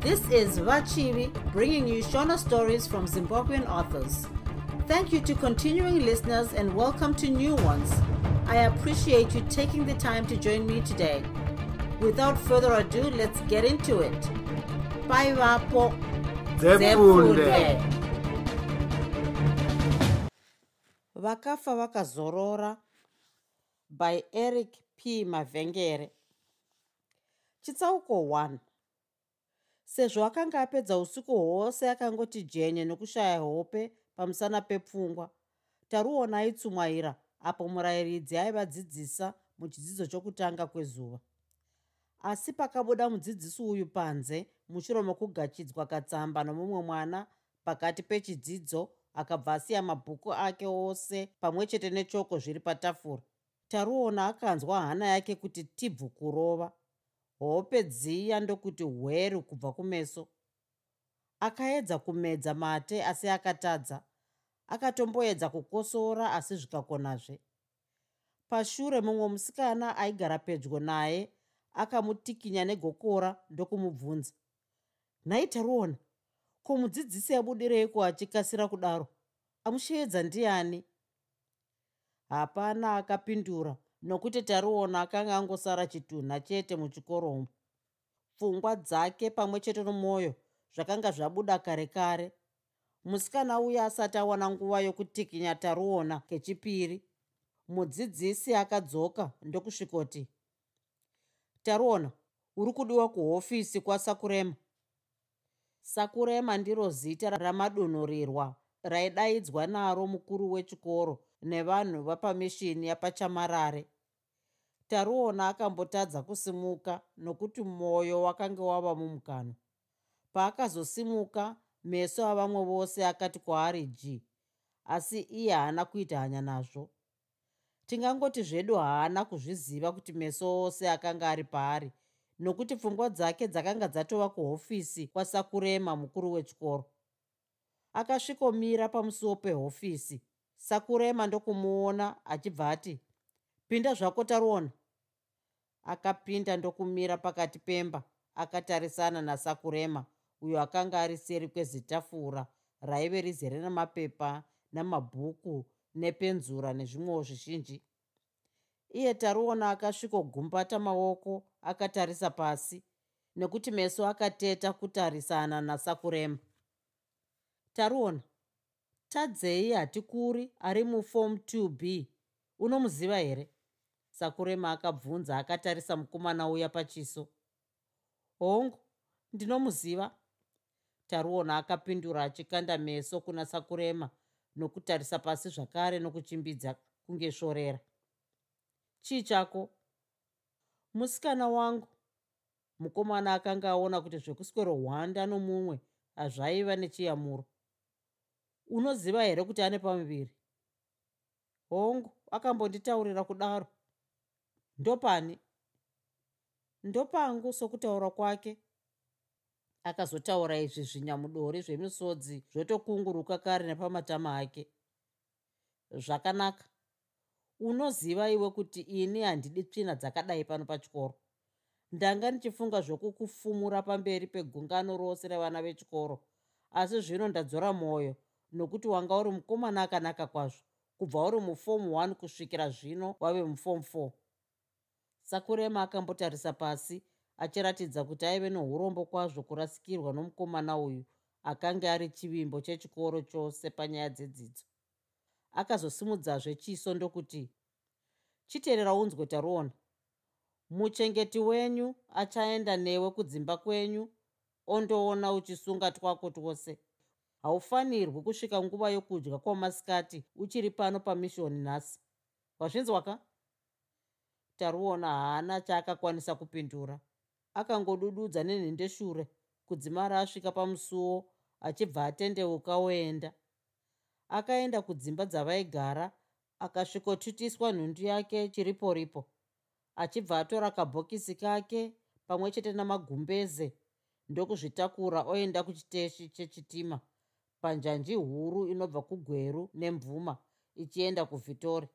This is Vachivi bringing you Shona stories from Zimbabwean authors. Thank you to continuing listeners and welcome to new ones. I appreciate you taking the time to join me today. Without further ado, let's get into it. Bye, Vapo. Vakafa vakazorora by eric p mavhengere chitsauko 1 sezvo akanga apedza usiku hwose akangoti jenye nokushaya hope pamusana pepfungwa. Taruona aitsumwaira apo murayiridzi aivadzidzisa muchidzidzo chokutanga kwezuva. Asi pakabuda mudzidzisi uyu panze mushure mokugachidzwa katsamba nomumwe mwana pakati pechidzidzo akabva asiya mabhuku ake ose pamwe chete nechoko zviri patafura. Taruona akanzwa hana yake kuti tibvu kurova hope dziya ndokuti hweru kubva kumeso. Akaedza kumedza mate asi akatadza. Akatomboedza kukosora asi zvikakonazve. Pashure mumwe musikana aigara pedyo naye akamutikinya negokora ndokumubvunza. Nhai taruona ko mudzidzisi abudireiko achikasira kudaro? Amusheedza ndiani? Hapana akapindura nokuti tariona akanga angosara chitunha chete muchikoromo pfungwa dzake pamwe chete nomwoyo zvakanga zvabuda kare kare. Musikana uya asati awana nguva yokutikinya taruona kechipiri. Mudzidzisi akadzoka ndokusvikoti taruona uri kudiwa kuhofisi kwasakurema? Sakurema ndiro zita ramadonhorirwa raidaidzwa naro mukuru wechikoro nevanhu vapamishini yapachamarare. Taruona akambotadza kusimuka nokuti mwoyo wakanga wava mumukanwa paakazosimuka meso avamwe vose akati kwaari g asi iye haana kuita hanya nazvo. Tingangoti zvedu haana kuzviziva kuti meso ose akanga ari paari nokuti pfungwa dzake dzakanga dzatova kuhofisi kwasakurema mukuru wechikoro. Akasvikomira pamusuwo pehofisi sakurema ndokumuona achibva ati pinda zvako taruona. Akapinda ndokumira pakati pemba akatarisana nasakurema uyo akanga ari seri kwezitafura raive rizere namapepa namabhuku nepenzura nezvimwewo zvizhinji. Iye taruona akasvikogumbata maoko akatarisa pasi nekuti meso akateta kutarisana nasakurema. Taruona tadzei hatikuri ari mufom 2 b. Unomuziva here? Sakurema akabvunza akatarisa mukomana uya pachiso. Hongu ndinomuziva? Taruona akapindura achikanda meso kuna sakurema nokutarisa pasi zvakare nokuchimbidza kunge shorera. Chii chako? Musikana wangu. Mukomana akanga aona kuti zvekuswero hwanda nomumwe hazvaiva nechiyamuro unoziva here kuti ane pamuviri? Hongu akambonditaurira kudaro. Ndopani? Ndopangu sokutaura kwake. Akazotaura izvi zvinyamudori zvemisodzi zvotokunguruka kare nepamatama ake. Zvakanaka. Unoziva iwe kuti ini handidi tsvina dzakadai pano pachikoro. Ndanga ndichifunga zvokukufumura pamberi pegungano rose revana vechikoro asi zvino ndadzora mwoyo nokuti wanga uri mukomana akanaka kwazvo. Kubva uri mufomu 1 kusvikira zvino wave mufomu 4 sakurema akambotarisa pasi achiratidza kuti aive neurombo kwazvo kurasikirwa nomukomana uyu akanga ari chivimbo chechikoro chose panyaya dzedzidzo. Akazosimudzazve chiso ndokuti chiteerera unzwe taruona. Muchengeti wenyu achaenda newe kudzimba kwenyu ondoona uchisunga twako twose haufanirwi kusvika nguva yokudya kwamasikati uchiri pano pamishoni nhasi. Wazvinzwa ka taruona haana chaakakwanisa kupindura. Akangodududza nenhendeshure kudzimara asvika pamusuwo achibva atendeuka oenda. Akaenda kudzimba dzavaigara akasvikotutiswa nhundu yake chiripo ripo achibva atora kabhokisi kake pamwe chete namagumbeze ndokuzvitakura oenda kuchiteshi chechitima panjanji huru inobva kugweru nemvuma ichienda kuvhitori.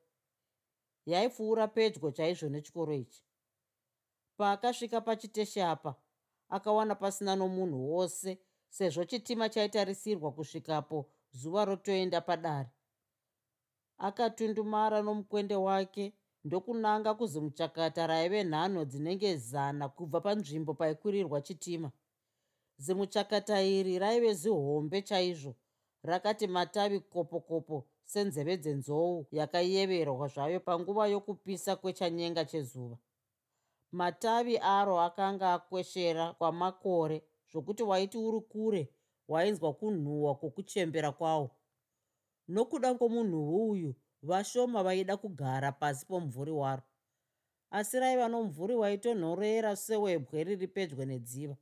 Yaipfuura pedyo chaizvo nechikoro ichi. Paakasvika pachiteshi apa akawana pasina nomunhu wose sezvo chitima chaitarisirwa kusvikapo zuva rotoenda padare. Akatundumara nomukwende wake ndokunanga kuzimuchakata raive nhanho dzinenge zana kubva panzvimbo paikurirwa chitima zimuchakata iri raive zihombe chaizvo rakati matavi kopo kopo senzeve dzenzou yakayeverwa zvayo panguva yokupisa kwechanyenga chezuva. Matavi aro akanga akweshera kwamakore zvokuti waiti uri kure wainzwa kunhuhwa kwokuchembera kwawo. Nokuda kwomunhu uyu vashoma vaida kugara pasi pomumvuri waro. Asi raiva nomumvuri waitonhorera sewebwe riri pedyo nedziva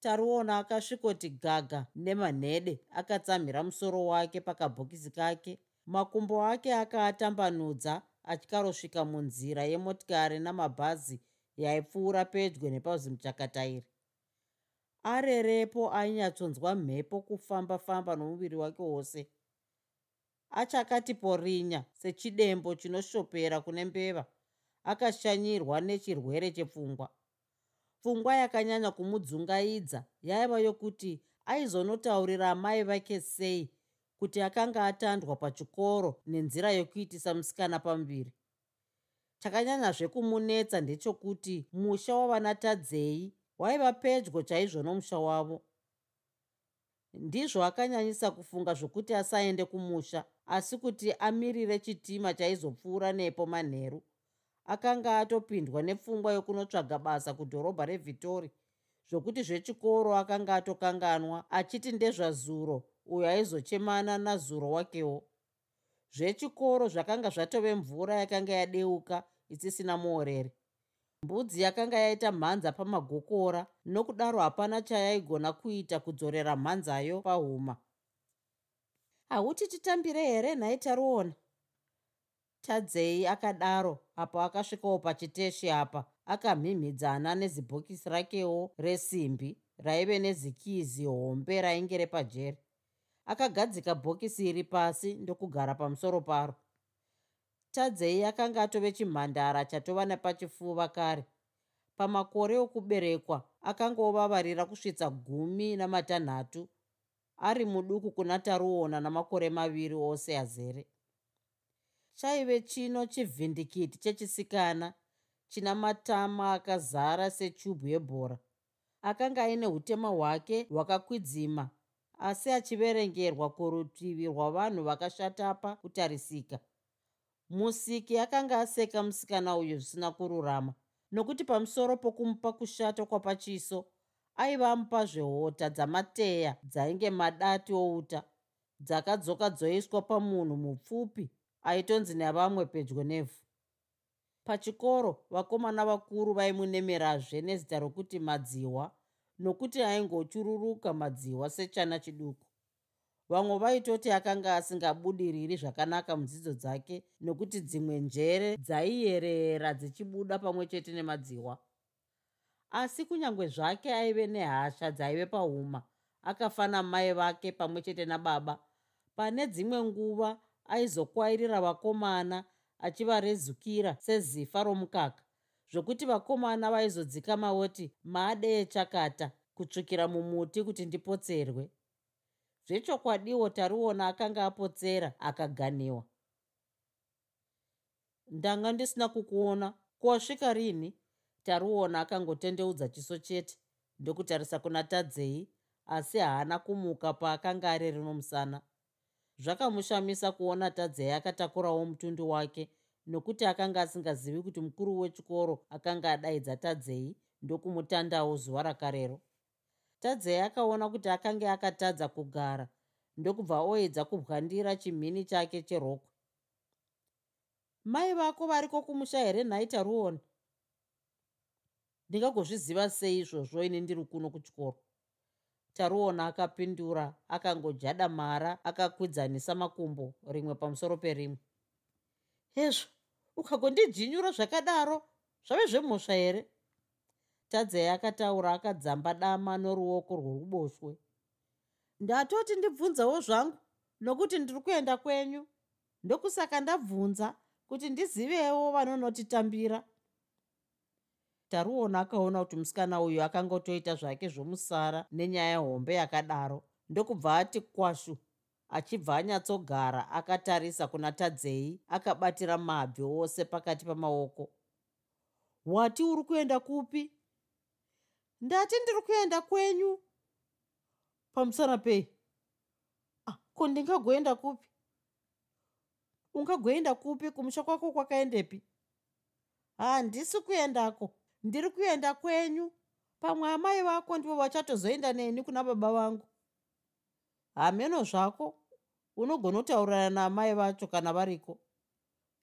taruona akasvikoti gaga nemanhede akatsamhira musoro wake pakabhokisi kake. Makumbo ake akaatambanudza atyarovsvika munzira yemotikari namabhazi yaipfuura pedyo nepazimuchakatairi arerepo ainyatsonzwa mhepo kufamba-famba nomuviri wake wose. Achakati porinya sechidembo chinoshopera kune mbeva akashanyirwa nechirwere chepfungwa pfungwa yakanyanya kumudzungaidza yaiva yokuti aizonotaurira amai vake sei kuti akanga atandwa pachikoro nenzira yokuitisa musikana pamuviri chakanyanyazve kumunetsa ndechokuti musha wavana tadzei waiva pedyo chaizvo nomusha wavo. Ndizvo akanyanyisa kufunga zvokuti asaende kumusha asi kuti amirire chitima chaizopfuura nepo manheru akanga atopindwa nepfungwa yokunotsvaga basa kudhorobha revhitori zvokuti zvechikoro akanga atokanganwa achiti ndezvazuro uyo aizochemana nazuro wakewo. Zvechikoro zvakanga zvatove mvura yakanga yadeuka isisina muoreri mbudzi yakanga yaita mhanza pamagokora nokudaro hapana chayaigona kuita kudzorera mhanzayo pahuma. Hauti titambire here nhai taruona? Tadzei akadaro apo akasvikawo pachiteshi apa akamhimhidzana nezibhokisi rakewo resimbi raive nezikizi hombe rainge repajeri. Akagadzika bhokisi iri pasi ndokugara pamusoro paro. Tadzei akanga atove chimhandara chatova nepachifuva kare. Pamakore okuberekwa akanga ovavarira kusvitsa gumi namatanhatu ari muduku kuna taruona namakore maviri ose azere chaive chino chivhindikiti chechisikana china matama akazara sechubhu yebhora. Akanga aine utema hwake hwakakwidzima asi achiverengerwa kurutivi rwavanhu vakashatapa kutarisika musiki akanga aseka musikana uyu zvisina kururama nokuti pamusoro pokumupa kushata kwapachiso aiva amupa zvehota dzamateya dzainge madati outa dzakadzoka dzoiswa pamunhu mupfupi aitonzi nevamwe pedyo nevhu. Pachikoro vakomana vakuru vaimunemerazve nezita rokuti madziwa nokuti aingochururuka madziwa sechana chiduku. Vamwe vaitoti akanga asingabudiriri zvakanaka mudzidzo dzake nokuti dzimwe njere dzaiyerera dzichibuda pamwe chete nemadziwa. Asi kunyange zvake aive nehasha dzaive pahuma akafana mai vake pamwe chete nababa. Pane dzimwe nguva aizokwairira vakomana achivarezukira sezifa romukaka. Zvokuti vakomana vaizodzika maoti maadeye chakata kutsvukira mumuti kuti ndipotserwe. Zvechokwadiwo tariona akanga apotsera akaganiwa. Ndanga ndisina kukuona kuwasvika rini? tariona akangotendeudza chiso chete. Ndokutarisa kuna tadzei asi haana kumuka paakanga ari rinomusana zvakamushamisa kuona tadzei akatakurawo mutundu wake nokuti akanga asingazivi kuti mukuru wechikoro akanga adaidza tadzei ndokumutandawo zuva rakarero. Tadzei akaona kuti akanga akatadza kugara ndokubva oedza kubwandira chimhini chake cherokwe. Mai vako variko kumusha here nhaita ruona ndingagozviziva sei izvozvo ini ndiri kuno kuchikoro taruona akapindura akangojada mara akakwidzanisa makumbo rimwe pamusoro perimwe. Hezvo ukagondidzinyura zvakadaro zvave zvemhosva here? Tadzei akataura akadzamba dama noruoko rworuboshwe ndatoti ndibvunzawo zvangu nokuti ndiri kuenda kwenyu. Ndokusaka ndabvunza kuti ndizivewo vanonotitambira taruona akaona kuti musikana uyu akanga otoita zvake zvomusara nenyaya hombe yakadaro. Ndokubva ati kwashu achibva anyatsogara akatarisa kuna tadzei akabatira mabvi ose pakati pamaoko. Wati uri kuenda kupi? Ndati ndiri kuenda kwenyu. Pamusana pei? Ah, ko ndingagoenda kupi? Ungagoenda kupi? Kumusha kwako kwakaendepi? Handisi kuendako ndiri kuenda kwenyu. Pamwe amai vako ndivo vachatozoenda neni kuna baba vangu. Hameno zvako. Unogona kutaurirana naamai vacho kana variko.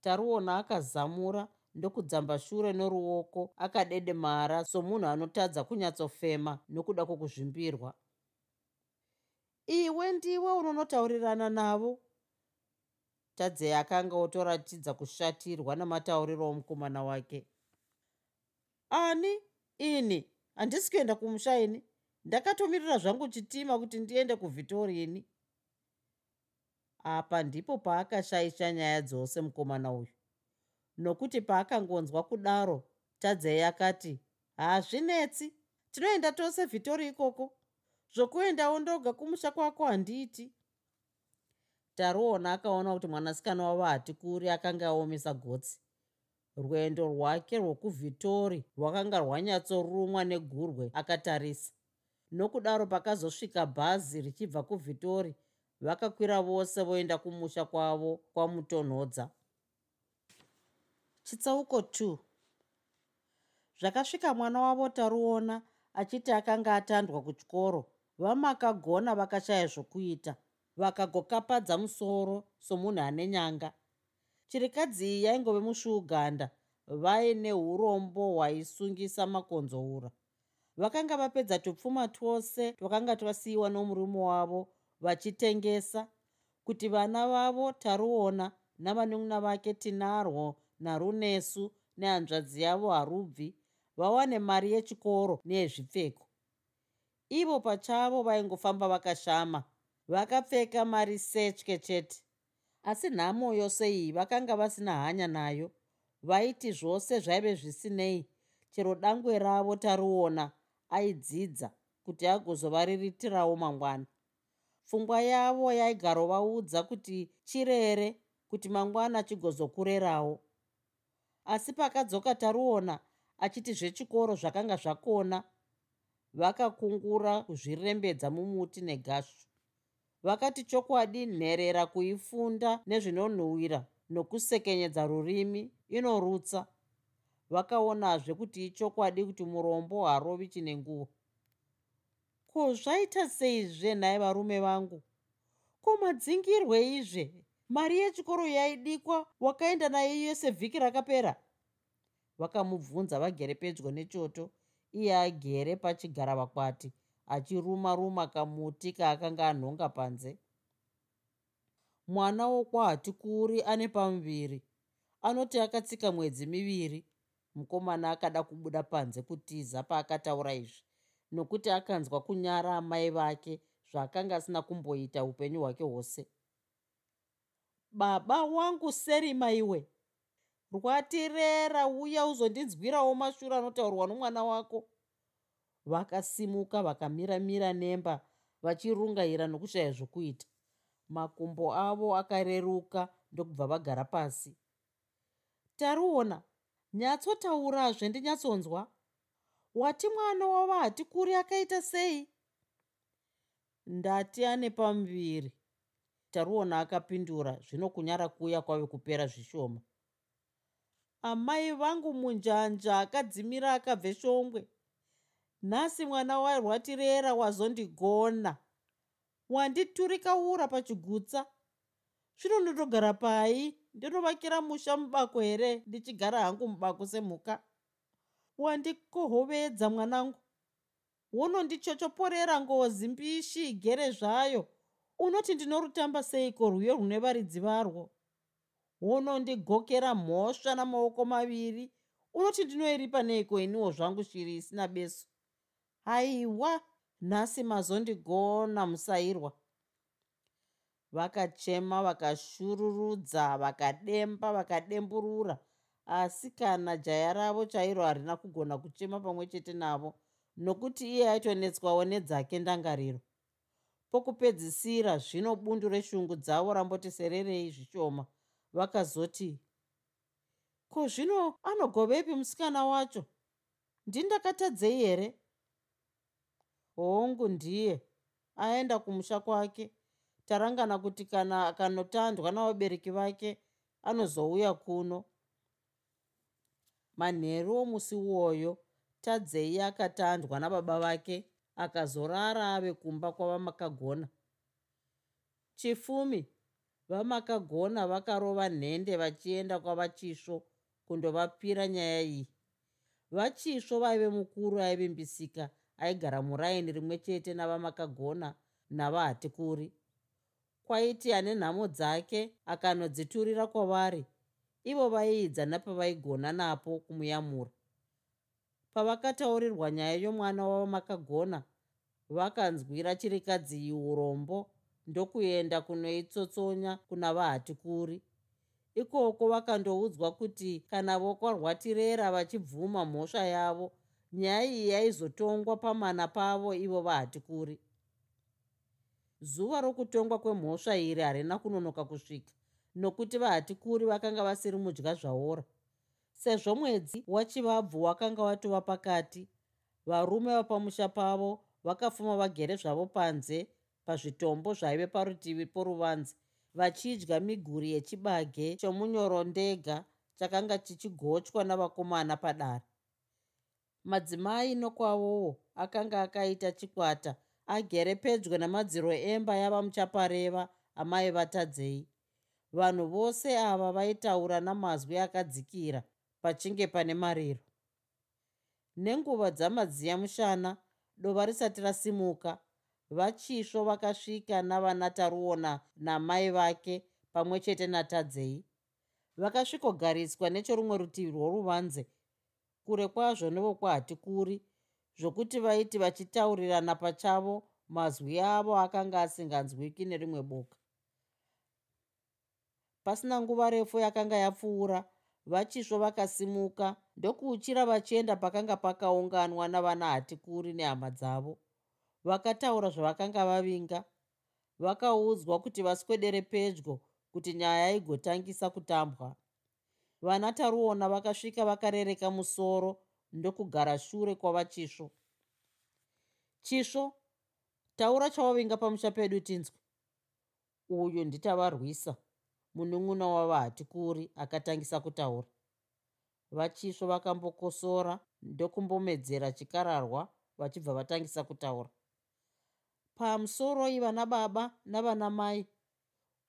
Taruona akazamura ndokudzamba shure noruoko akadedemara somunhu anotadza kunyatsofema nokuda kwokuzvimbirwa. Iwe ndiwe unonotaurirana navo. Tadzei akanga otoratidza kushatirwa namatauriro omukomana wake ani? Ini. Handisi kuenda kumusha ini. Ndakatomirira zvangu chitima kuti ndiende kuvhitorini apa ndipo paakashaisha nyaya dzose mukomana uyu. Nokuti paakangonzwa kudaro tadzei akati hazvinetsi. Tinoenda tose vhitori ikoko. Zvokuendawo ndoga kumusha kwako handiiti. Taruona akaona kuti mwanasikana wavo hatikuri akanga aomesa gotsi rwendo rwake rwokuvhitori rwakanga rwanyatsorumwa negurwe akatarisa. Nokudaro pakazosvika bhazi richibva kuvhitori vakakwira vose voenda kumusha kwavo kwamutonhodza. Chitsauko 2 zvakasvika mwana wavo taruona achiti akanga atandwa kuchikoro vamakagona vakashaya zvokuita vakagokapadza musoro somunhu ane nyanga chirikadzi iyi yaingove musvuuganda vaine urombo hwaisungisa makonzoura vakanga vapedza tupfuma twose twakanga twasiyiwa nomurume wavo vachitengesa kuti vana vavo taruona navanun'una vake tinarwo narunesu nehanzvadzi yavo harubvi vawane mari yechikoro neyezvipfeko. Ivo pachavo vaingofamba vakashama vakapfeka mari setye chete asi nhamo yose iyi vakanga vasina hanya nayo. Vaiti zvose zvaive zvisinei chero dangwe ravo taruona aidzidza kuti agozovariritirawo mangwana. Pfungwa yavo yaigarovaudza kuti chirere kuti mangwana chigozokurerawo. Asi pakadzoka taruona achiti zvechikoro zvakanga zvakona vakakungura kuzvirembedza mumuti negashu vakati chokwadi nherera kuifunda nezvinonhuhwira nokusekenyedza rurimi inorutsa. Vakaonazve kuti ichokwadi kuti murombo harovi chine nguo. Ko zvaita seizve nhai varume vangu? Ko madzingirweizve mari yechikoro yaidikwa wakaenda nayo yese vhiki rakapera? Vakamubvunza vagere pedyo nechoto iye agere pachigara vakwati achiruma ruma kamuti kaakanga anhonga panze. Mwana wokwahatikuri ane pamuviri. Anoti akatsika mwedzi miviri. Mukomana akada kubuda panze kutiza paakataura izvi nokuti akanzwa kunyara amai vake zvaakanga asina kumboita upenyu hwake hwose. Baba wangu serima iwe rwatirera uya uzondinzwirawo mashuro anotaurwa nomwana wako vakasimuka vakamiramira nemba vachirungaira nokushaya zvokuita. Makumbo avo akareruka ndokubva vagara pasi. Taruona nyatsotaurazve ndinyatsonzwa wati mwana wava hatikuri akaita sei? Ndati ane pamuviri taruona akapindura zvino kunyara kuya kwave kupera zvishoma. Amai vangu munjanja akadzimira akabve shongwe nhasi mwana warwatirera wazondigona. Wanditurikaura pachigutsa. Zvino ndinogara pai ndinovakira musha mubako here ndichigara hangu mubako semhuka? Wandikohovedza mwanangu. Wonondichochoporera ngozi mbishi igere zvayo. Unoti ndinorutamba seiko rwiyo rune varidzi varwo? Wonondigokera mhosva namaoko maviri. Unoti ndinoiripa neiko iniwo zvangu shiri isina besu aiwa nhasi mazondigona musairwa. Vakachema vakashururudza vakademba vakademburura asi kana jaya ravo chairo harina kugona kuchema pamwe chete navo nokuti iye aitonetswawo nedzake ndangariro. Pokupedzisira zvino bundu reshungu dzavo ramboti sererei zvishoma vakazoti ko zvino anogovepi musikana wacho? Ndindakatadzei here hongu ndiye aenda kumusha kwake. Tarangana kuti kana akanotandwa navabereki vake anozouya kuno. Manheru omusi uwoyo tadzei akatandwa nababa vake akazorara ave kumba kwavamakagona chifumi vamakagona vakarova nhende vachienda kwavachisvo kundovapira nyaya iyi. Vachisvo vaive mukuru aivimbisika aigara muraini rimwe chete navamakagona navahatikuri kwaiti ane nhamo dzake akanodziturira kwavari ivo vaiidza napavaigona napo kumuyamura. Pavakataurirwa nyaya yomwana wavamakagona vakanzwira chirikadzi urombo ndokuenda kunoitsotsonya kuna vahatikuri. Ikoko vakandoudzwa kuti kana vokarwatirera vachibvuma mhosva yavo nyaya iyi yaizotongwa pamana pavo ivo vahatikuri zuva rokutongwa kwemhosva iri harina kunonoka kusvika nokuti vahatikuri vakanga vasiri mudya zvaora. Sezvo mwedzi wachivabvu wakanga watova pakati varume vapamusha pavo vakafuma vagere zvavo panze pazvitombo zvaive parutivi poruvanzi vachidya miguri yechibage chomunyoro ndega chakanga chichigotywa navakomana padare madzimai nokwavowo akanga akaita chikwata agere pedyo namadziro emba yava muchapareva amai vatadzei. Vanhu vose ava vaitaura namazwi akadzikira pachinge pane mariro nenguva dzamadziya mushana dova risati rasimuka vachisvo vakasvika navanataruona namai vake pamwe chete natadzei. Vakasvikogariswa nechorumwe rutivi rworuvanze kure kwazvo nevokwahatikuri zvokuti vaiti vachitaurirana pachavo mazwi avo akanga asinganzwiki nerimwe boka. Pasina nguva refu yakanga yapfuura vachisvo vakasimuka ndokuuchira vachienda pakanga pakaunganwa navana hatikuri nehama dzavo. Vakataura zvavakanga vavinga vakaudzwa kuti vaswedere pedyo kuti nyaya igotangisa kutambwa vana taruona vakasvika vakarereka musoro ndokugara shure kwavachisvo chisvo. Taura chawavinga pamusha pedu tinzwi uyu nditavarwisa munun'una wavahatikuri akatangisa kutaura. Vachisvo vakambokosora ndokumbomedzera chikararwa vachibva vatangisa kutaura. Pamusoro ivana baba navana mai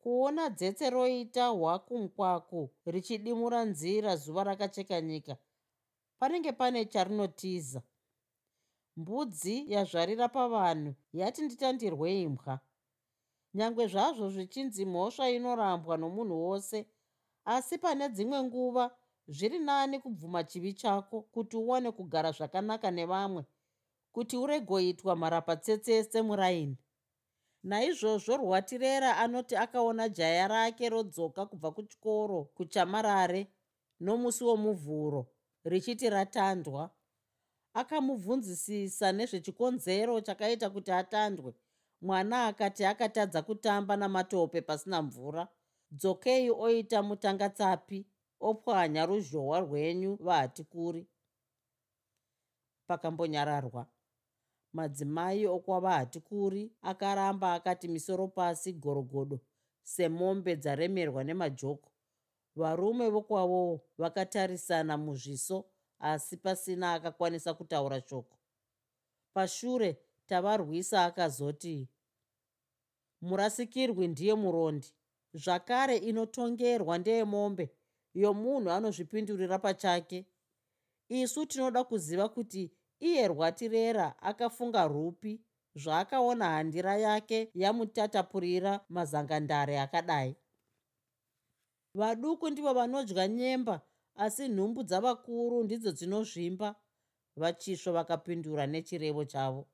kuona dzetse roita hwakumukwaku richidimura nzira zuva rakacheka nyika. Panenge pane charinotiza. Mbudzi yazvarira pavanhu yati nditandirwe imbwa. Nyange zvazvo zvichinzi mhosva inorambwa nomunhu wose asi pane dzimwe nguva zviri nani kubvuma chivi chako kuti uwane kugara zvakanaka nevamwe kuti uregoitwa mharapatsetsese muraini naizvozvo rwatirera anoti akaona jaya rake rodzoka kubva kuchikoro kuchamarare nomusi womuvhuro richiti ratandwa akamubvunzisisa nezvechikonzero chakaita kuti atandwe. Mwana akati akatadza kutamba namatope pasina mvura dzokei oita mutangatsapi opwanya ruzhowa rwenyu vahatikuri pakambonyararwa madzimai okwavahatikuri akaramba akati misoro pasi gorogodo semombe dzaremerwa nemajoko. Varume vokwavowo vakatarisana muzviso asi pasina akakwanisa kutaura shoko. Pashure tavarwisa akazoti murasikirwi ndiye murondi. Zvakare inotongerwa ndeyemombe yomunhu anozvipindurira pachake. Isu tinoda kuziva kuti iye rwatirera akafunga rupi zvaakaona handira yake yamutatapurira mazangandare akadai. Vaduku ndivo vanodya nyemba asi nhumbu dzavakuru ndidzo dzinozvimba vachisvo vakapindura nechirevo chavo.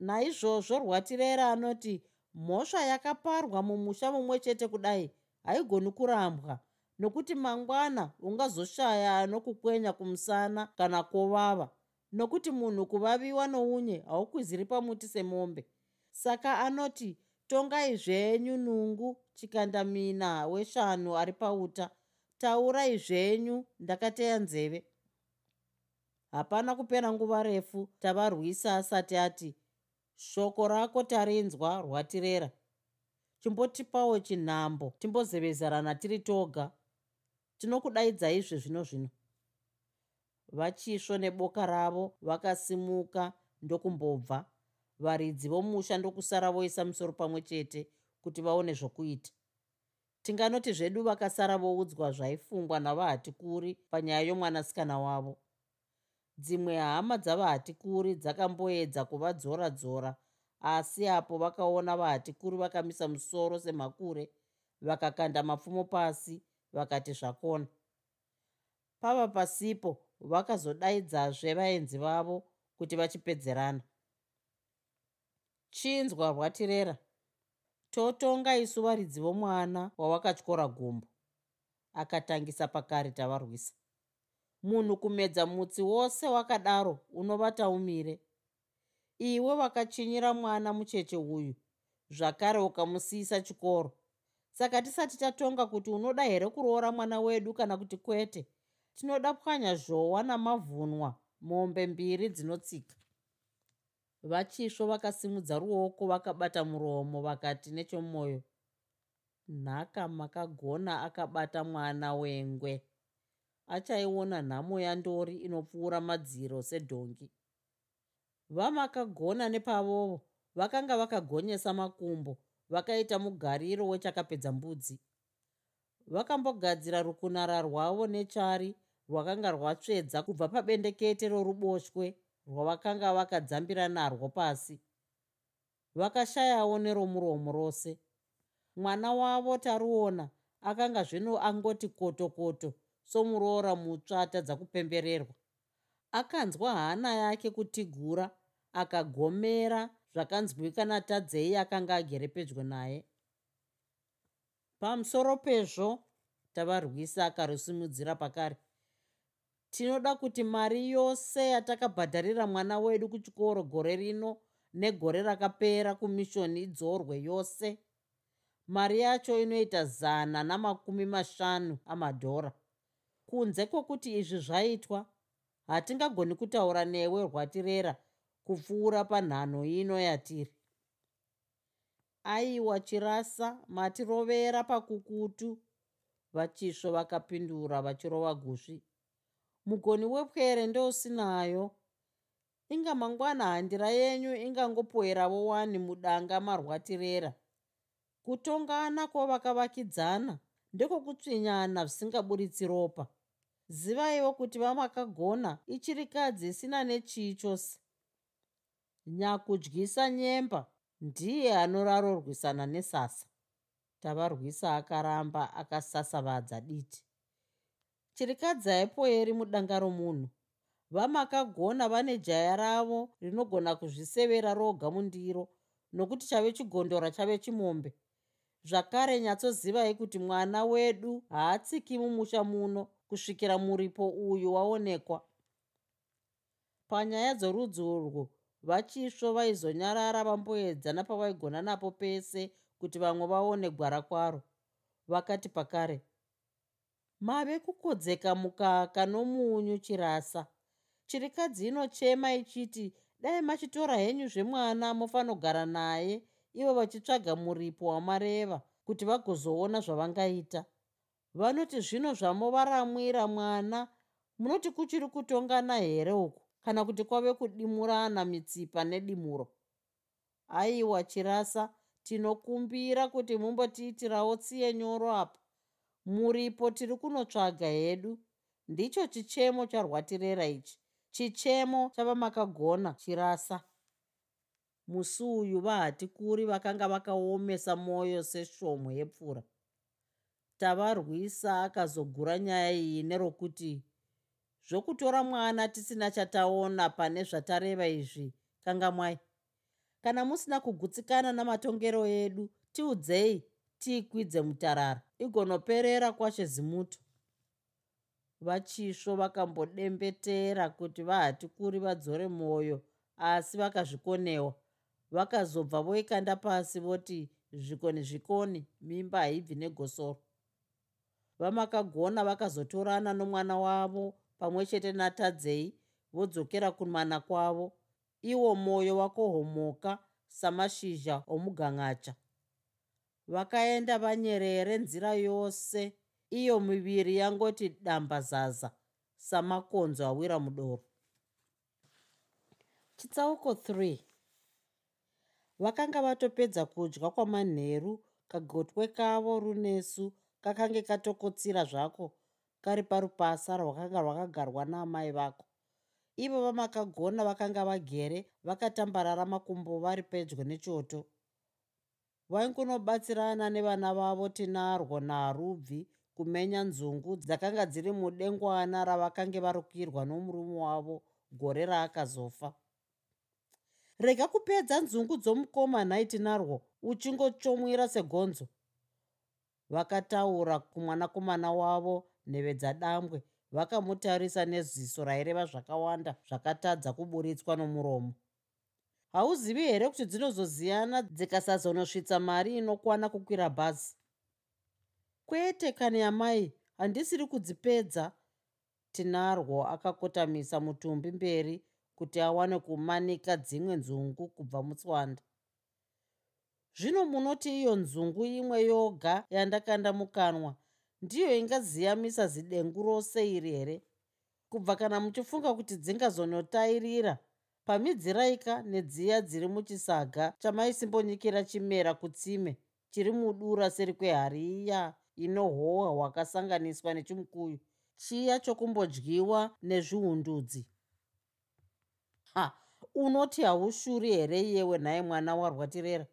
Naizvozvo rwatirera anoti mhosva yakaparwa mumusha mumwe chete kudai haigoni kurambwa nokuti mangwana ungazoshaya anokukwenya kumusana kana kovava nokuti munhu kuvaviwa nounye haukwiziri pamuti semombe. Saka anoti tongai zvenyu nungu chikandamina weshanu ari pauta. Taurai zvenyu ndakateya nzeve. Hapana kupera nguva refu tavarwisa asati ati shoko rako tarinzwa rwatirera. Chimbotipawo chinhambo timbozevezerana tiri toga. Tinokudaidzai zvezvino zvino vachisvo neboka ravo vakasimuka ndokumbobva. Varidzi vomusha ndokusara voisa musoro pamwe chete kuti vaone zvokuita. Tinganoti zvedu vakasara voudzwa zvaifungwa navahatikuri panyaya yomwanasikana wavo. Dzimwe hama dzavahatikuri dzakamboedza kuvadzora dzora asi apo vakaona vahatikuri vakamisa musoro semhakure vakakanda mapfumo pasi vakati zvakona. Pava pasipo vakazodaidzazve vaenzi vavo kuti vachipedzerana. Chinzwa rwatirera totonga isu varidzi vomwana wawakatyora gumbo akatangisa pakare tavarwisa. Munhu kumedza mutsi wose wakadaro unovata umire iwe wakachinyira mwana mucheche uyu zvakare ukamusiyisa chikoro. Saka tisati tatonga kuti unoda here kuroora mwana wedu kana kuti kwete tinoda pwanya zhowa namavhunwa mombe mbiri dzinotsika. Vachisvo vakasimudza ruoko vakabata muromo vakati nechomwoyo nhaka makagona akabata mwana wengwe. Achaiona nhamo yandori inopfuura madziro sedhongi. Vamakagona nepavovo vakanga vakagonyesa makumbo vakaita mugariro wechakapedza mbudzi. Vakambogadzira rukunara rwavo nechari rwakanga rwatsvedza kubva pabendekete roruboshwe rwavakanga vakadzambira narwo pasi. Vakashayawo neromuromo rose. Mwana wavo taruona akanga zvino angoti koto koto somuroora mutsva atadza kupembererwa. Akanzwa hana yake kutigura akagomera zvakanzwika natadzei akanga agere pedyo naye. Pamusoro pezvo tavarwisa akarusimudzira pakare tinoda kuti mari yose yatakabhadharira mwana wedu kuchikoro gore rino negore rakapera kumishoni idzorwe yose mari yacho inoita zana namakumi mashanu amadhora. Kunze kwokuti izvi zvaitwa hatingagoni kutaura newe rwatirera kupfuura panhano ino yatiri. Aiwa chirasa matirovera pakukutu vachisvo vakapindura vachirova gusvi mugoni wepwere ndousinayo inga mangwana handira yenyu ingangopoeravo wani mudanga marwatirera. Kutongana kwavakavakidzana ndekokutsvinyana zvisingaburitsi ropa. Zivaiwo kuti vamakagona ichirikadzi isina nechii chose nyakudyisa nyemba ndiye anorarorwisana nesasa. Tavarwisa akaramba akasasavadza diti chirikadzi aipoeri mudanga romunhu. Vamakagona vane jaya ravo rinogona kuzvisevera roga mundiro nokuti chave chigondora chave chimombe. Zvakare nyatsozivai kuti mwana wedu haatsiki mumusha muno kusvikira muripo uyu waonekwa. Panyaya dzorudzi urwu vachisvo vaizonyarara vamboedza napavaigona napo pese kuti vamwe vaone gwara kwaro. Vakati pakare mave kukodzeka mukaka nomunyu chirasa. Chirikadzi inochema ichiti dai machitora henyu zvemwana mofanogara naye ivo vachitsvaga muripo wamareva kuti vagozoona zvavangaita. Vanoti zvino zvamovaramwira mwana munoti kuchiri kutongana here uku kana kuti kwave kudimurana mitsipa nedimuro? Aiwa chirasa tinokumbira kuti mumbotiitirawo tsiye nyoro apa muripo tiri kunotsvaga hedu. Ndicho chichemo charwatirera ichi. Chichemo chavamakagona chirasa. Musi uyu vahatikuri vakanga vakaomesa mwoyo seshomwe yepfura. Tavarwisa akazogura nyaya iyi nerokuti zvokutora mwana tisina chataona pane zvatareva izvi kanga mwai kana musina kugutsikana namatongero edu tiudzei tiikwidze mutarara igonoperera kwashe zimuto. Vachisvo vakambodembetera kuti vahati kuri vadzore mwoyo asi vakazvikonewa. Vakazobva voikanda pasi voti zvikoni zvikoni mimba haibvi negosoro. Vamakagona vakazotorana nomwana wavo pamwe chete natadzei vodzokera kumana kwavo. Iwo mwoyo wakohomoka samashizha omugangacha vakaenda vanyerere nzira yose. Iyo miviri yangoti damba zaza samakonzo awira mudoro. Chitsauko 3 vakanga vatopedza kudya kwamanheru kagotwe kavo runesu kakange katokotsira zvako kari parupasa rwakanga rwakagarwa naamai vako. Ivo vamakagona vakanga vagere vakatambarara makumbo vari pedyo nechoto vaingunobatsirana nevana vavo tinarwo naarubvi kumenya nzungu dzakanga dziri mudengwana ravakange varukirwa nomurume wavo gore raakazofa. Rega kupedza nzungu dzomukoma nhai tinarwo uchingochomwira segonzo. Vakataura kumwanakomana wavo nheve dzadambwe vakamutarisa neziso raireva zvakawanda zvakatadza kuburitswa nomuromo hauzivi here kuti dzinozoziyana dzikasazonosvitsa mari inokwana kukwira bhazi? Kwete kane yamai handisiri kudzipedza. Tinarwo akakotamisa mutumbi mberi kuti awane kumanika dzimwe nzungu kubva mutswanda. Zvino munoti iyo nzungu imwe yoga yandakanda mukanwa ndiyo ingaziyamisa zidengu rose iri here? Kubva kana muchifunga kuti dzingazonotairira pamidziraika nedziya dziri muchisaga chamaisimbonyikira chimera kutsime chiri mudura seri kwehari iya inohohwa hwakasanganiswa nechimukuyu chiya chokumbodyiwa nezviundudzi. Ha unoti haushuri here iyewe nhaye mwana warwatirera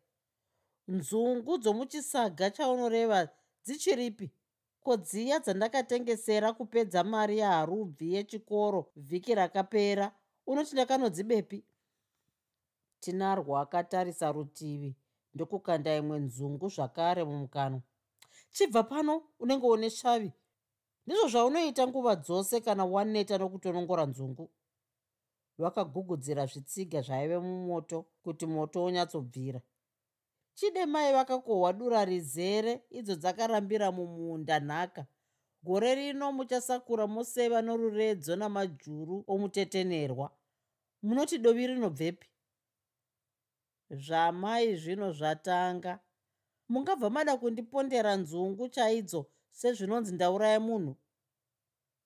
nzungu dzomuchisaga chaunoreva dzichiripi? Kodziya dzandakatengesera kupedza mari yaharubvi yechikoro vhiki rakapera unoti ndakanodzibepi tinarwo akatarisa rutivi ndokukanda imwe nzungu zvakare mumukanwa. Chibva pano unenge une svavi. Ndizvo zvaunoita nguva dzose kana waneta nokutonongora nzungu. Vakagugudzira zvitsiga zvaive mumoto kuti moto unyatsobvira. Chide mai vakakohwa dura rizere idzo dzakarambira mumunda nhaka gore rino muchasakura moseva noruredzo namajuru omutetenerwa. Munoti dovi rinobvepi? Zvamai zvino zvatanga. Mungabva mada kundipondera nzungu chaidzo sezvinonzi ndauraya munhu?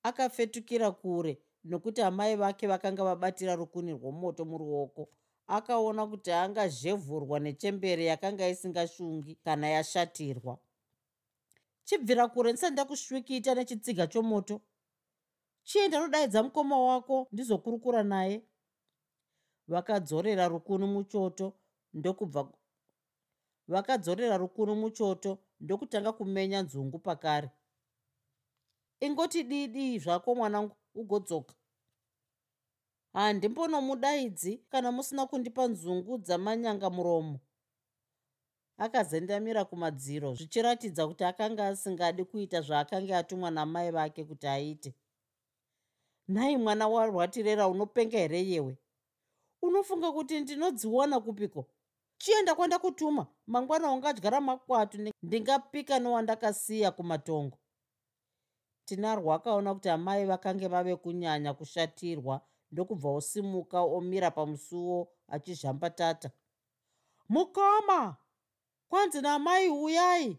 Akafetukira kure nokuti amai vake vakanga vabatira rukuni rwomoto muruoko. Akaona kuti angazhevhurwa nechembere yakanga isingashungi kana yashatirwa chibvira kure ndisati ndakusvikita nechitsiga chomoto. Chienda nodaidza mukoma wako ndizokurukura naye. Vakadzorera rukunu muchoto ndokubva vakadzorera rukunu muchoto ndokutanga kumenya nzungu pakare. Ingoti didi zvako mwanangu ugodzoka? Handimbonomudaidzi kana musina kundipa nzungu dzamanyanga muromo akazendamira kumadziro zvichiratidza kuti akanga asingadi kuita zvaakanga atumwa namai vake kuti aite. Nhai mwana warwatirera unopenga here yewe unofunga kuti ndinodziona kupiko? Chienda kwandakutuma mangwana ungadyara makwatu ndingapika nowandakasiya kumatongo. Tinarwo akaona kuti amai vakange vave kunyanya kushatirwa ndokubva osimuka omira pamusuwo achizhambatata. Mukoma kwanzi namai uyai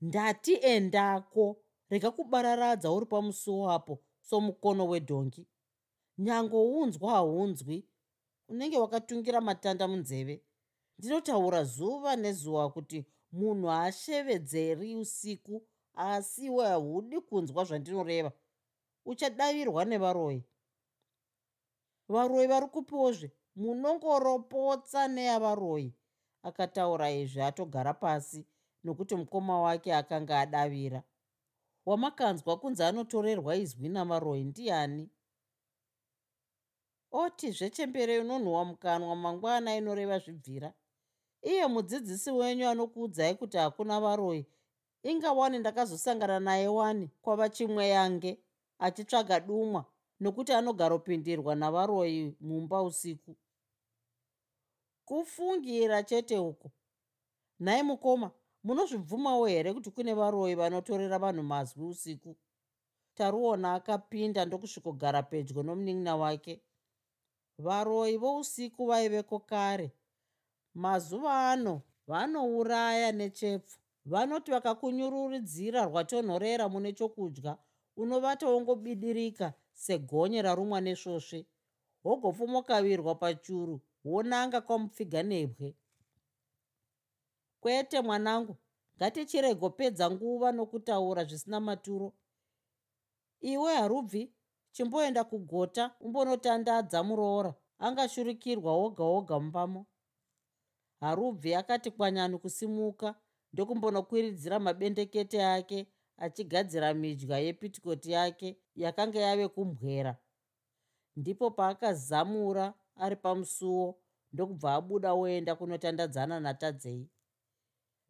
ndati endako rega kubararadza uri pamusuwo apo somukono wedhongi. Nyange unzwa haunzwi unenge wakatungira matanda munzeve. Ndinotaura zuva nezuva kuti munhu haashevedzeri usiku asi iwe haudi kunzwa zvandinoreva. Uchadavirwa nevaroi? Varoi vari kupiwozve munongoropotsa neyavaroi akataura izvi atogara pasi nokuti mukoma wake akanga adavira. Wamakanzwa kunzi anotorerwa izwi navaroi ndiani? Oti zvechembere inonhuhwa mukanwa mangwana inoreva zvibvira. Iye mudzidzisi wenyu anokuudzai kuti hakuna varoi. Inga wani ndakazosangana naye wani kwava chimwe yange achitsvaga dumwa nokuti anogaropindirwa navaroi mumba usiku kufungira chete uko nhai mukoma munozvibvumawo here kuti kune varoi vanotorera vanhu mazwi usiku? Taruona akapinda ndokusvikogara pedyo nomunin'ina wake. Varoi vousiku vaiveko kare. Mazuva ano vanouraya nechepfu. Vanoti vakakunyururidzira rwatonhorera mune chokudya unovatowongobidirika segonye rarumwa nesvosve. Wogopfumokavirwa pachuru wonanga kwamupfiga nebwe. Kwete mwanangu ngatichiregopedza nguva nokutaura zvisina maturo. Iwe harubvi chimboenda kugota umbonotandadza muroora angashurikirwa woga woga mumbamo harubvi akati kwanyani kusimuka ndokumbonokwiridzira mabendekete ake achigadzira midya yepitikoti yake yakanga yave kumbwera. Ndipo paakazamura ari pamusuwo ndokubva abuda oenda kunotandadzana natadzei.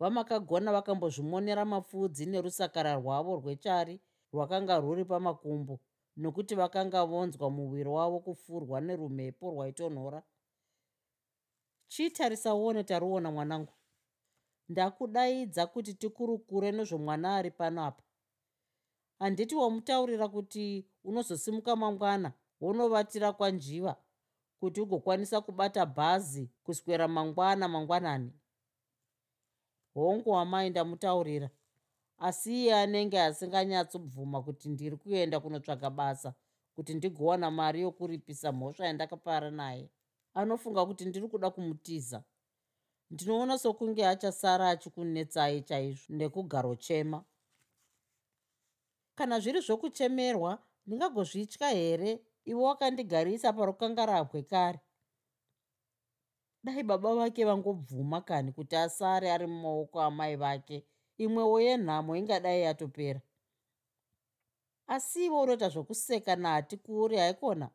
Vamakagona vakambozvimonera mapfudzi nerusakara rwavo rwechari rwakanga rwuri pamakumbo nokuti vakanga vonzwa muviri wavo kufurwa nerumhepo rwaitonhora. Chiitarisawone taruona mwanangu. Ndakudaidza kuti tikurukure nezvomwana ari pano apa. Handiti wamutaurira kuti unozosimuka mangwana wonovatira kwanjiva kuti ugokwanisa kubata bhazi kuswera mangwana mangwanani? Hongu wamai ndamutaurira. Asi iye anenge asinganyatsobvuma kuti ndiri kuenda kunotsvaga basa kuti ndigowana mari yokuripisa mhosva yandakapara naye. Anofunga kuti ndiri kuda kumutiza. Ndinoona sokunge achasara achikunetsai chaizvo nekugarochema kana zviri zvokuchemerwa ndingagozvitya here iwe wakandigarisa parukangarabwe kare. Dai baba vake vangobvuma kani kuti asare ari mumaoko amai vake imwewo yenhamo ingadai yatopera. Asi iwe unoita zvokuseka nati kuri haikona?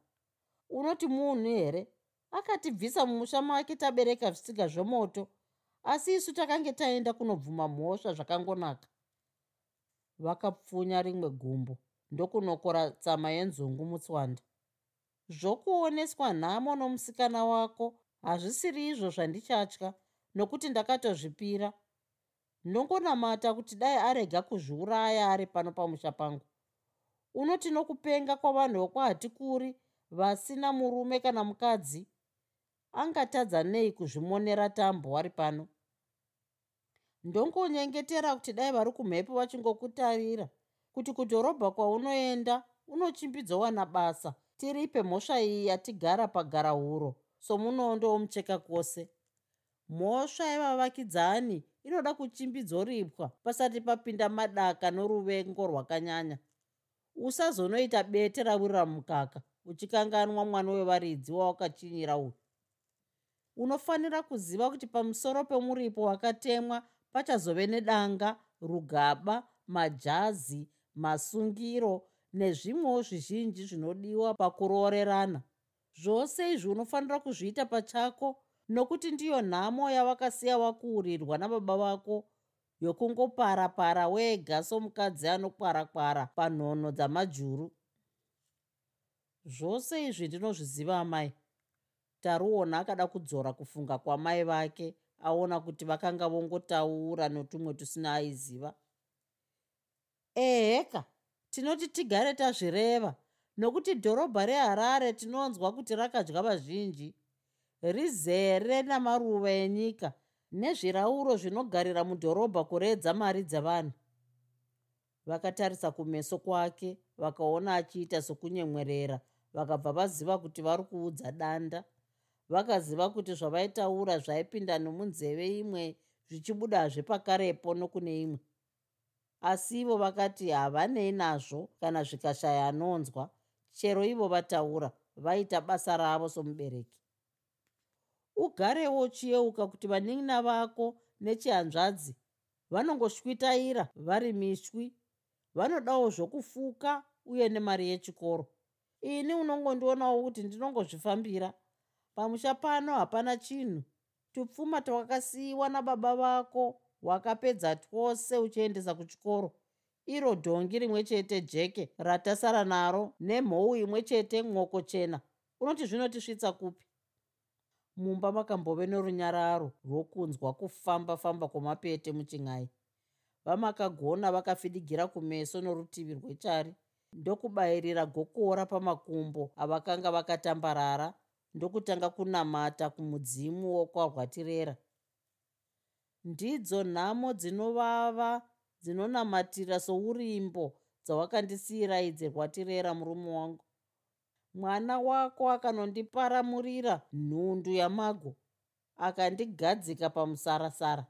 Unoti munhu here? Akatibvisa mumusha make tabereka zvisiga zvomoto asi isu takange taenda kunobvuma mhosva zvakangonaka. Vakapfunya rimwe gumbo ndokunokora tsama yenzungu mutswanda zvokuoneswa nhamo nomusikana wako hazvisiri izvo zvandichatya nokuti ndakatozvipira. Ndongonamata kuti dai arega kuzviuraya ari pano pamusha pangu. Unoti nokupenga kwavanhu vokwahatikuri vasina murume kana mukadzi angatadza nei kuzvimonera tambo wari pano. Ndongonyengetera kuti dai vari kumhepo vachingokutarira kuti kudhorobha kwaunoenda unochimbidzowana basa tiripe mhosva iyi yatigara pagarahuro somunondo womucheka kwose. Mhosva yevavakidzani inoda kuchimbidzoripwa pasati papinda madaka noruvengo rwakanyanya. Usazonoita bete rawirira mukaka uchikanganwa mwana wevaridzi wawakachinyira uyu. Unofanira kuziva kuti pamusoro pemuripo wakatemwa pachazove nedanga rugaba majazi masungiro nezvimwewo zvizhinji zvinodiwa pakuroorerana. Zvose izvi unofanira kuzviita pachako nokuti ndiyo nhamo yavakasiya wakuurirwa nababa vako yokungopara-para wega somukadzi anokwara-kwara panhono dzamajuru. Zvose izvi ndinozviziva amai. Taruona akada kudzora kufunga kwamai vake aona kuti vakanga vongotaura notumwe tusina aiziva. Eheka tinoti tigare tazvireva nokuti dhorobha reharare tinonzwa kuti rakadya vazhinji. Rizere namaruva enyika nezvirauro zvinogarira mudhorobha kuredza mari dzevanhu. Vakatarisa kumeso kwake vakaona achiita sokunyemwerera vakabva vaziva kuti vari kuudza danda. Vakaziva kuti zvavaitaura zvaipinda nomunzeve imwe zvichibudazve pakarepo nokune imwe asi ivo vakati havanei nazvo kana zvikashaya anonzwa chero ivo vataura vaita basa ravo somubereki. Ugarewo uchiyeuka kuti vanin'ina vako nechihanzvadzi vanongoshwitaira vari mishwi vanodawo zvokufuka uye nemari yechikoro. Ini unongondionawo kuti ndinongozvifambira. Pamusha pano hapana chinhu. Tupfuma twakasiyiwa nababa vako hwakapedza twose uchiendesa kuchikoro. Iro dhongi rimwe chete jeke ratasara naro nemhou imwe chete mwoko chena. Unoti zvinotisvitsa kupi? Mumba makambove norunyararo rwokunzwa kufamba-famba kwomapete muchin'ai vamakagona vakafidigira kumeso norutivi rwechari. Ndokubayirira gokora pamakumbo avakanga vakatambarara. Ndokutanga kunamata kumudzimu wokwarwatirera ndidzo nhamo dzinovava dzinonamatira sourimbo dzawakandisiyira idze rwatirera murume wangu. Mwana wako akanondiparamurira nhundu yamago akandigadzika pamusarasara.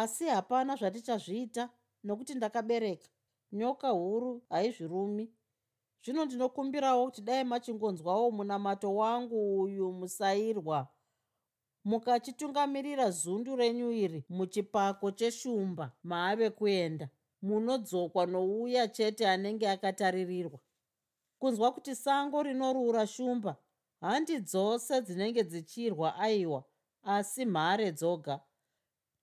Asi hapana zvatichazviita nokuti ndakabereka. Nyoka huru haizvirumi. Zvino ndinokumbirawo kuti dai machingonzwawo munamato wangu uyu musairwa mukachitungamirira zundu renyu iri muchipako cheshumba maave kuenda. Munodzokwa nouya chete anenge akataririrwa kunzwa kuti sango rinorura shumba handi dzose dzinenge dzichirwa aiwa asi mhare dzoga.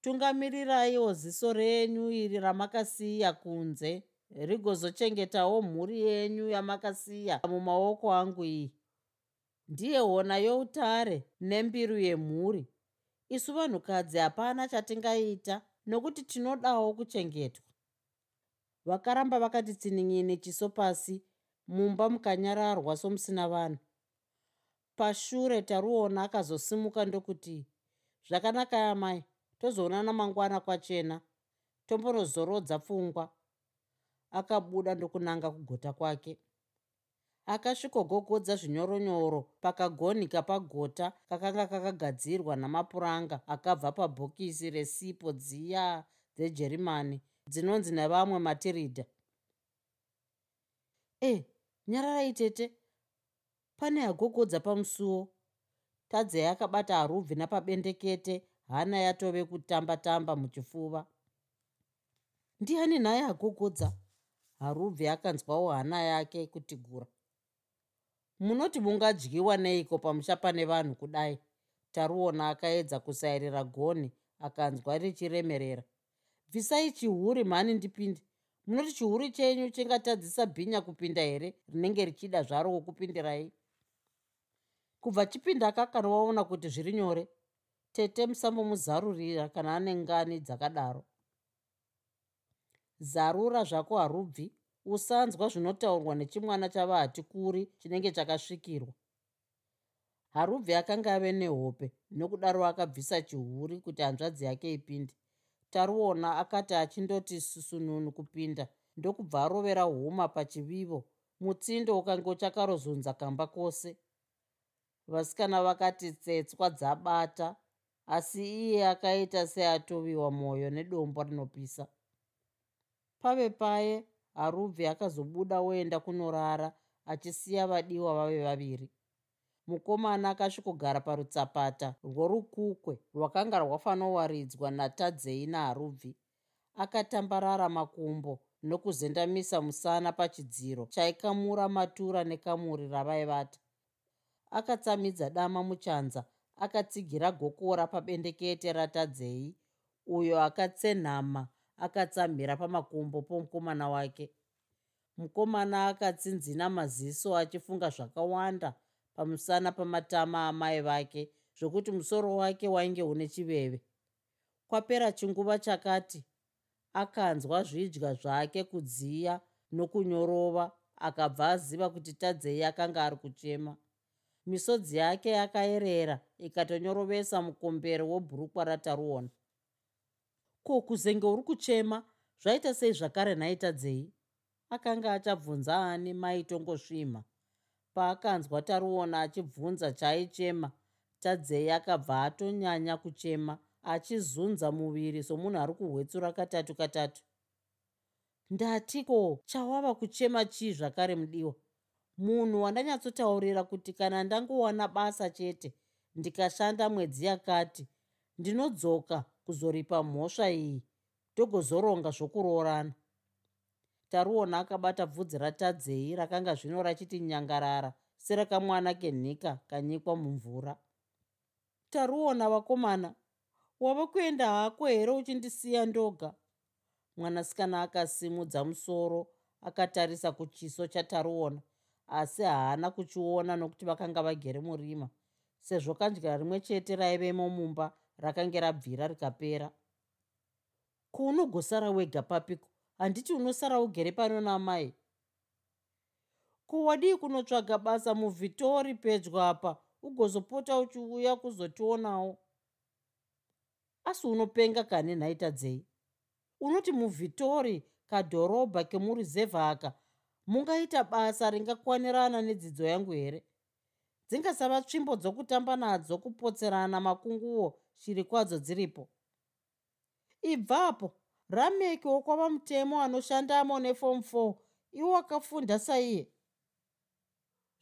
Tungamiriraiwo ziso renyu iri ramakasiya kunze rigozochengetawo mhuri yenyu yamakasiya mumaoko angu iyi ndiye hona youtare nembiru yemhuri. Isu vanhukadzi hapana chatingaita nokuti tinodawo kuchengetwa. Vakaramba vakati tsinin'ini chiso pasi mumba mukanyararwa somusina vanhu. Pashure taruona akazosimuka ndokuti zvakanaka yamai tozoonana mangwana kwachena tombonozorodza pfungwa. Akabuda ndokunanga kugota kwake akasvikogogodza zvinyoronyoro pakagonika pagota kakanga kakagadzirwa namapuranga akabva pabhokisi resipo dziya dzejerimani dzinonzi nevamwe matiridha e nyararai tete pane agogodza pamusuwo. Tadzei akabata harubvi napabendekete hana yatove kutamba-tamba muchifuva. Ndiani nhaye agogodza? Harubvi akanzwawo hana yake kutigura munoti mungadyiwa neiko pamusha pane vanhu kudai? Taruona akaedza kusairira goni akanzwa richiremerera. Bvisai chihuri mhani ndipinde. Munoti chihuri chenyu chingatadzisa bhinya kupinda here? Rinenge richida zvaro wokupindirai kubva chipinda kakanovaona kuti zviri nyore. Tete musambomuzarurira kana ane ngani dzakadaro. Zarura zvako harubvi usanzwa zvinotaurwa nechimwana chava hatikuri chinenge chakasvikirwa. Harubvi akanga ave nehope nokudaro akabvisa chihuri kuti hanzvadzi yake ipinde. Taruona akati achindoti susununu kupinda ndokubva arovera huma pachivivo. Mutsindo ukange uchakarozunza kamba kwose vasikana vakati tsetswa dzabata. Asi iye akaita seatoviwa mwoyo nedombo rinopisa. Pave paye harubvi akazobuda oenda kunorara achisiya vadiwa vave vaviri. Mukomana akasvikogara parutsapata rworukukwe rwakanga rwafanowaridzwa natadzei naharubvi. Akatambarara makumbo nokuzendamisa musana pachidziro chaikamura matura nekamuri ravaivata. Akatsamidza dama muchanza akatsigira gokora pabendekete ratadzei uyo akatsenhama akatsamhira pamakumbo pomukomana wake. Mukomana akatsinzina maziso achifunga zvakawanda pamusana pamatama amai vake zvokuti musoro wake wainge une chiveve. Kwapera chinguva chakati akanzwa zvidya zvake kudziya nokunyorova akabva aziva kuti tadzei akanga ari kuchema. Misodzi yake yakayerera ikatonyorovesa mukombero webhurukwa rataruona ko kuzenge uri kuchema zvaita sei zvakare nhaitadzei akanga achabvunza ani maitongosvima. Paakanzwa taruona achibvunza chaaichema tadzei akabva atonyanya kuchema achizunza muviri somunhu ari kuhwetsura katatu katatu. Ndatiko? Chawava kuchema chii zvakare mudiwa? Munhu wandanyatsotaurira kuti kana ndangowana basa chete ndikashanda mwedzi yakati ndinodzoka kuzoripa mhosva iyi togozoronga zvokuroorana. Taruona akabata bvudzi ratadzei rakanga zvino rachiti nyangarara serakamwana kenhika kanyikwa mumvura. Taruona vakomana wava kuenda hako here uchindisiya ndoga? Mwanasikana akasimudza musoro akatarisa kuchiso chataruona asi haana kuchiona nokuti vakanga vagere murima sezvo kanjya rimwe chete raivemo mumba rakange rabvira rikapera. Kuunogosara wega papiko handiti unosara ugere pano namai. Kuwadii kunotsvaga basa muvhitori pedyo apa ugozopota uchiuya kuzotionawo asi unopenga kane nhaitadzei unoti muvhitori kadhorobha kemuruzevha aka mungaita basa ringakwanirana nedzidzo yangu here? Dzingasava tsvimbo dzokutamba nadzo kupotserana makunguo shiri kwadzo dziripo ibvapo rameki wokwava mutemo anoshandamo nefom 4 iwo akafunda saiye.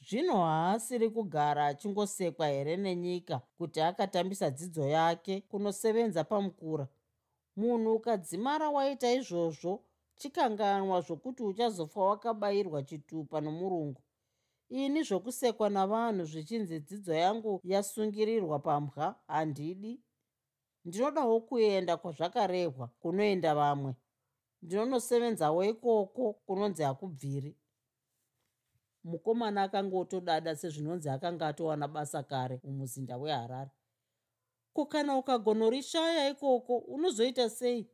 Zvino haasiri kugara achingosekwa here nenyika kuti akatambisa dzidzo yake kunosevenza pamukura? Munhu ukadzimara waita izvozvo chikanganwa zvokuti uchazofa wakabayirwa chitupa nomurungu. Ini zvokusekwa navanhu zvichinzi dzidzo yangu yasungirirwa pambwa handidi ndinodawo kuenda kwazvakarehwa kunoenda vamwe. Ndinonosevenzawo ikoko kunonzi hakubviri. Mukomana akanga otodada sezvinonzi akanga atowana basa kare mumuzinda weharare. Ko kana ukagonorishaya ikoko unozoita sei?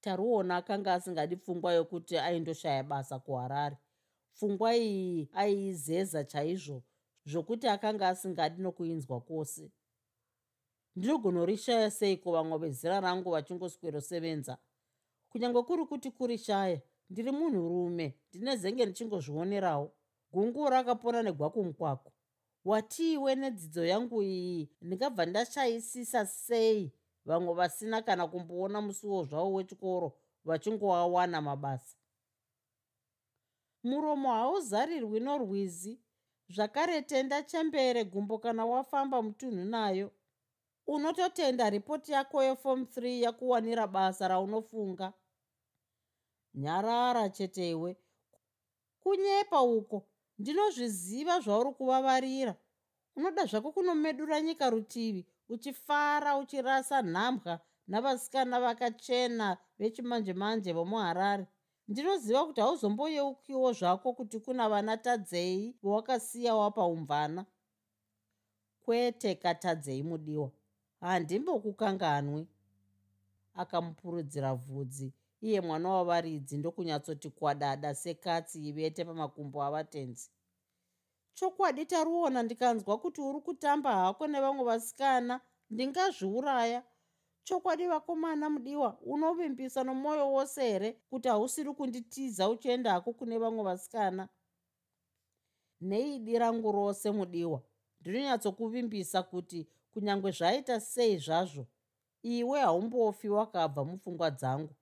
Taruona akanga asingadi pfungwa yokuti aindoshaya basa kuharare. Pfungwa iyi aiizeza chaizvo zvokuti akanga asingadi nokuinzwa kwose ndinogonorishaya seiko vamwe vezera rangu vachingoswerosevenza? Kunyange kuri kuti kurishaya ndiri munhurume ndine zenge ndichingozvionerawo. Gungu rakapona negwakumukwako watiiwe nedzidzo yangu iyi ndingabva ndashayisisa sei? Vamwe vasina kana kumboona musuwo zvavo wechikoro vachingoawana mabasa. Muromo hauzarirwi norwizi. Zvakare tenda chembere gumbo kana wafamba mutunhu nayo unototenda ripoti yako yefom 3 yakuwanira basa raunofunga. Nyarara chete iwe kunyepa uko ndinozviziva zvauri kuvavarira. Unoda zvako kunomedura nyika rutivi uchifara uchirasa nhambwa navasikana vakachena vechimanje manje vomuharare. Ndinoziva kuti hauzomboyeukiwo zvako kuti kuna vana tadzei vawakasiya wapaumvana kwete katadzei mudiwa handimbokukanganwi. Akamupurudzira bvudzi iye mwana wavaridzi ndokunyatsoti kwadada sekatsi ivete pamakumbo avatenzi. Chokwadi taruona ndikanzwa kuti uri kutamba hako nevamwe vasikana ndingazviuraya. Chokwadi vakomana mudiwa unovimbisa nomwoyo wose here kuti hausiri kunditiza uchienda hako kune vamwe vasikana? Neidi rangu rose mudiwa. Ndinonyatsokuvimbisa kuti kunyange zvaita sei zvazvo iwe haumbofi wakabva mupfungwa dzangu.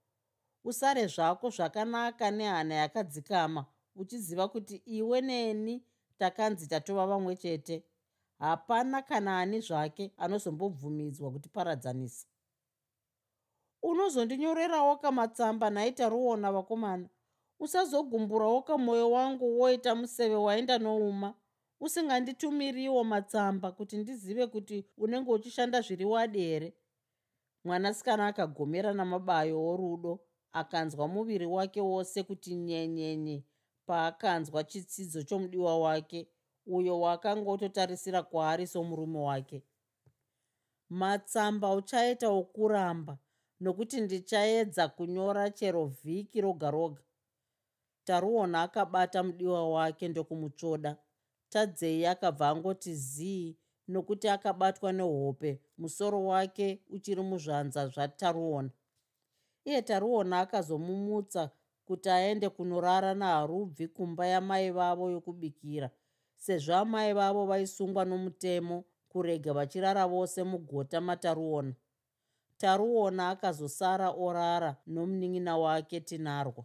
Usare zvako zvakanaka nehana yakadzikama uchiziva kuti iwe neni takanzi tatova vamwe chete. Hapana kana ani zvake anozombobvumidzwa kutiparadzanisa unozondinyorerawo kamatsamba naita ruona vakomana. Usazogumburawo kamwoyo wangu woita museve waenda nouma usinganditumiriwo matsamba kuti ndizive kuti unenge uchishanda zviri wadi here mwanasikana akagomera namabayo orudo akanzwa muviri wake wose kuti nyenyenye paakanzwa chitsidzo chomudiwa wake uyo waakanga ototarisira kwaari somurume wake. Matsamba uchaita okuramba nokuti ndichaedza kunyora chero vhiki roga roga. Taruona akabata mudiwa wake ndokumutsvoda tadzei akabva angoti zii nokuti akabatwa nehope. Musoro wake uchiri muzvanza zvataruona. Iye taruona akazomumutsa kuti aende kunorara naharubvi kumba yamai vavo yokubikira sezvo amai vavo vaisungwa nomutemo kurega vachirara vose mugota mataruona. Taruona akazosara orara nomunin'ina wake tinarwa